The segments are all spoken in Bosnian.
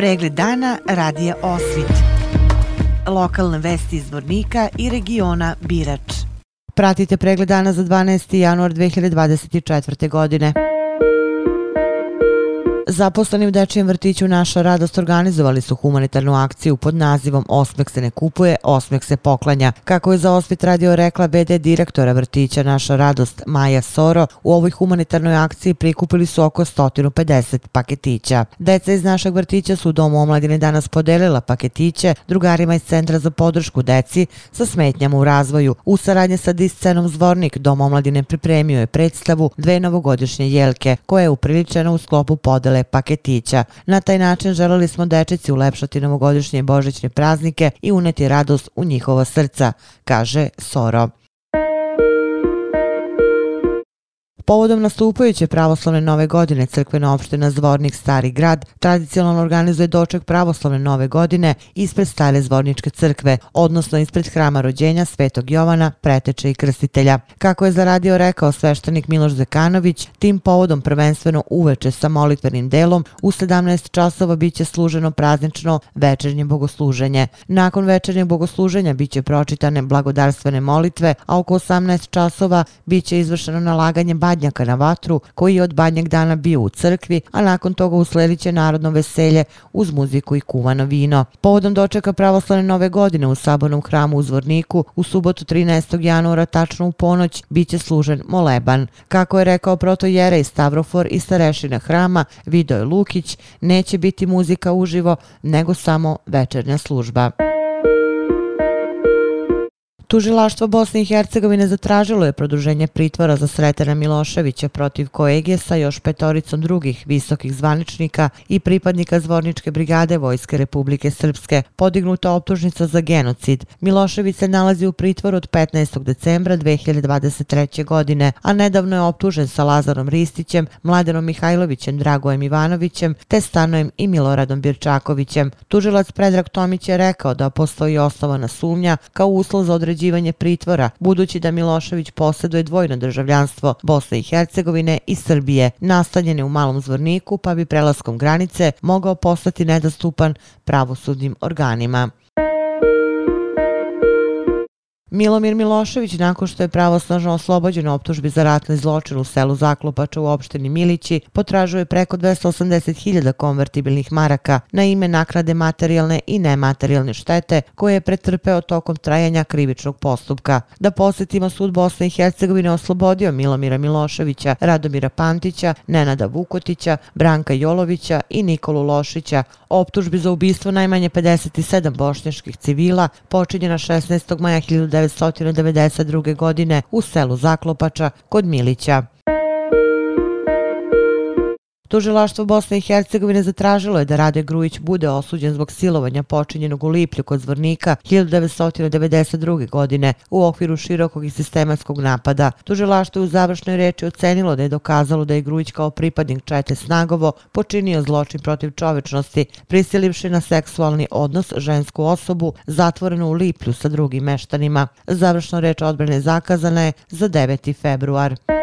Pregled dana radija Osvit. Lokalne vesti iz Vornika i regiona Birač. Pratite pregled dana za 12. januar 2024. godine. Zaposleni u Dečijem vrtiću Naša radost organizovali su humanitarnu akciju pod nazivom Osmek se ne kupuje, osmek se poklanja. Kako je za Osvit radio rekla BD direktora vrtića Naša radost Maja Soro, u ovoj humanitarnoj akciji prikupili su oko 150 paketića. Deca iz našeg vrtića su u Domu omladine danas podelila paketiće drugarima iz Centra za podršku deci sa smetnjama u razvoju. U saradnje sa discenom Zvornik, Dom omladine pripremio je predstavu dve novogodišnje jelke koja je upriličena u sklopu podele paketića. Na taj način želeli smo dečici ulepšati novogodišnje božićne praznike i uneti radost u njihova srca, kaže Soro. Povodom nastupajuće pravoslavne nove godine crkvena opština Zvornik Stari grad tradicionalno organizuje doček pravoslavne nove godine ispred stare Zvorničke crkve, odnosno ispred hrama rođenja Svetog Jovana, preteče i krstitelja. Kako je zaradio rekao sveštenik Miloš Zekanović, tim povodom prvenstveno uveče sa molitvenim delom u 17 časova biće služeno praznično večernje bogosluženje. Nakon večernjeg bogosluženja biće pročitane blagodarstvene molitve, a oko 18 časova biće izvršeno nalaganje badnje badnjaka na vatru koji je od badnjeg dana bio u crkvi, a nakon toga usledit će narodno veselje uz muziku i kuvano vino. Povodom dočeka pravoslavne nove godine u sabornom hramu u Zvorniku u subotu 13. januara tačno u ponoć biće služen moleban. Kako je rekao proto Jerej Stavrofor i starešina hrama Vidoje Lukić, neće biti muzika uživo, nego samo večernja služba. Tužilaštvo Bosne i Hercegovine zatražilo je produženje pritvora za Sretena Miloševića protiv kojeg je sa još petoricom drugih visokih zvaničnika i pripadnika Zvorničke brigade Vojske Republike Srpske podignuta optužnica za genocid. Milošević se nalazi u pritvoru od 15. decembra 2023. godine, a nedavno je optužen sa Lazarom Ristićem, Mladenom Mihajlovićem, Dragojem Ivanovićem, te Stanojem i Miloradom Birčakovićem. Tužilac Predrag Tomić je rekao da postoji osnovana sumnja kao uslov za određenje određivanje pritvora, budući da Milošević posjeduje dvojno državljanstvo Bosne i Hercegovine i Srbije, nastanjene u malom zvorniku, pa bi prelaskom granice mogao postati nedostupan pravosudnim organima. Milomir Milošević, nakon što je pravosnažno oslobođen optužbi za ratni zločin u selu Zaklopača u opštini Milići, potražuje preko 280.000 konvertibilnih maraka na ime naknade materijalne i nematerijalne štete koje je pretrpeo tokom trajanja krivičnog postupka. Da posjetimo sud Bosne i Hercegovine oslobodio Milomira Miloševića, Radomira Pantića, Nenada Vukotića, Branka Jolovića i Nikolu Lošića, optužbi za ubistvo najmanje 57 bošnjaških civila počinjena 16. maja 1900 1992. godine u selu Zaklopača kod Milića. Tužilaštvo Bosne i Hercegovine zatražilo je da Rade Grujić bude osuđen zbog silovanja počinjenog u Liplju kod Zvornika 1992. godine u okviru širokog i sistematskog napada. Tužilaštvo je u završnoj reči ocenilo da je dokazalo da je Grujić kao pripadnik čete Snagovo počinio zločin protiv čovečnosti, prisilivši na seksualni odnos žensku osobu zatvorenu u Liplju sa drugim meštanima. Završna reč odbrane zakazana je za 9. februar.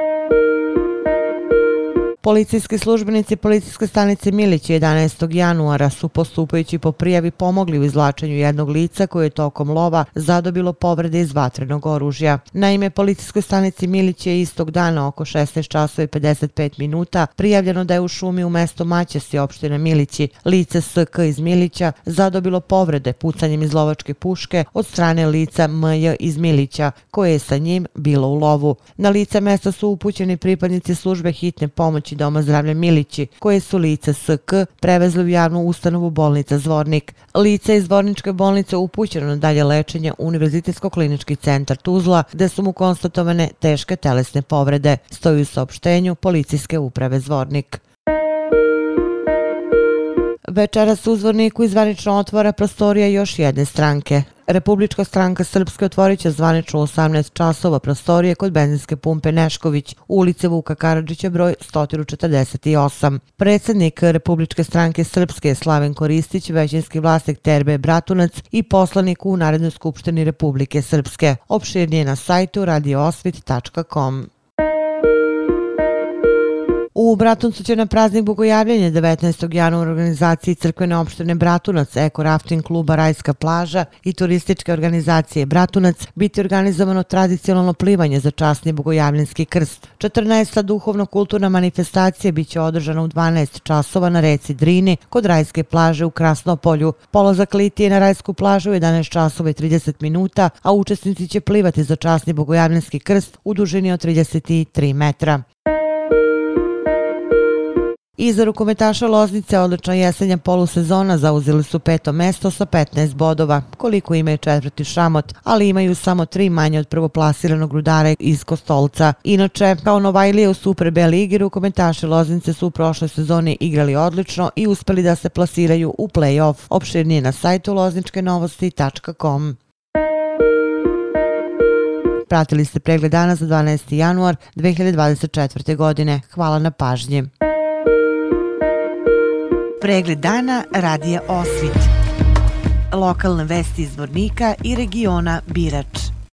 Policijski službenici policijske stanice Milić 11. januara su postupajući po prijavi pomogli u izlačenju jednog lica koje je tokom lova zadobilo povrede iz vatrenog oružja. Naime, policijskoj stanici Milić je istog dana oko 16 časova i 55 minuta prijavljeno da je u šumi u mesto Maćesi opštine Milići lice SK iz Milića zadobilo povrede pucanjem iz lovačke puške od strane lica MJ iz Milića koje je sa njim bilo u lovu. Na lice mesta su upućeni pripadnici službe hitne pomoći Doma zdravlja Milići, koje su lice SK prevezli u javnu ustanovu bolnica Zvornik. Lice iz Zvorničke bolnice upućeno na dalje lečenje u Univerzitetsko-klinički centar Tuzla, gde su mu konstatovane teške telesne povrede, stoju u saopštenju policijske uprave Zvornik. Večeras se u Zvorniku izvanično otvora prostorija još jedne stranke. Republička stranka Srpske otvorit će zvanično 18 časova prostorije kod benzinske pumpe Nešković, ulice Vuka Karadžića broj 148. Predsjednik Republičke stranke Srpske Slaven Koristić, većinski vlasnik Terbe Bratunac i poslanik u Narodnoj skupštini Republike Srpske. Opširnije na sajtu radioosvit.com. U Bratuncu će na praznik Bogojavljenja 19. januara organizaciji crkvene opštine Bratunac, Eko Rafting kluba Rajska plaža i turističke organizacije Bratunac biti organizovano tradicionalno plivanje za časni Bogojavljenski krst. 14. duhovno-kulturna manifestacija biće održana u 12 časova na reci Drini kod Rajske plaže u Krasnopolju. Polazak litije na Rajsku plažu u 11 časova i 30 minuta, a učesnici će plivati za časni Bogojavljenski krst u dužini od 33 metra. Iza rukometaša Loznice odlična jesenja polusezona zauzeli su peto mesto sa 15 bodova, koliko imaju četvrti šamot, ali imaju samo tri manje od prvoplasiranog rudara iz Kostolca. Inače, kao Novajlije u Super B ligi, rukometaši Loznice su u prošloj sezoni igrali odlično i uspeli da se plasiraju u play-off. Opširnije na sajtu lozničkenovosti.com. Pratili ste pregled dana za 12. januar 2024. godine. Hvala na pažnji. Pregled dana radija Osvit. Lokalne vesti iz Vornika i regiona Birač.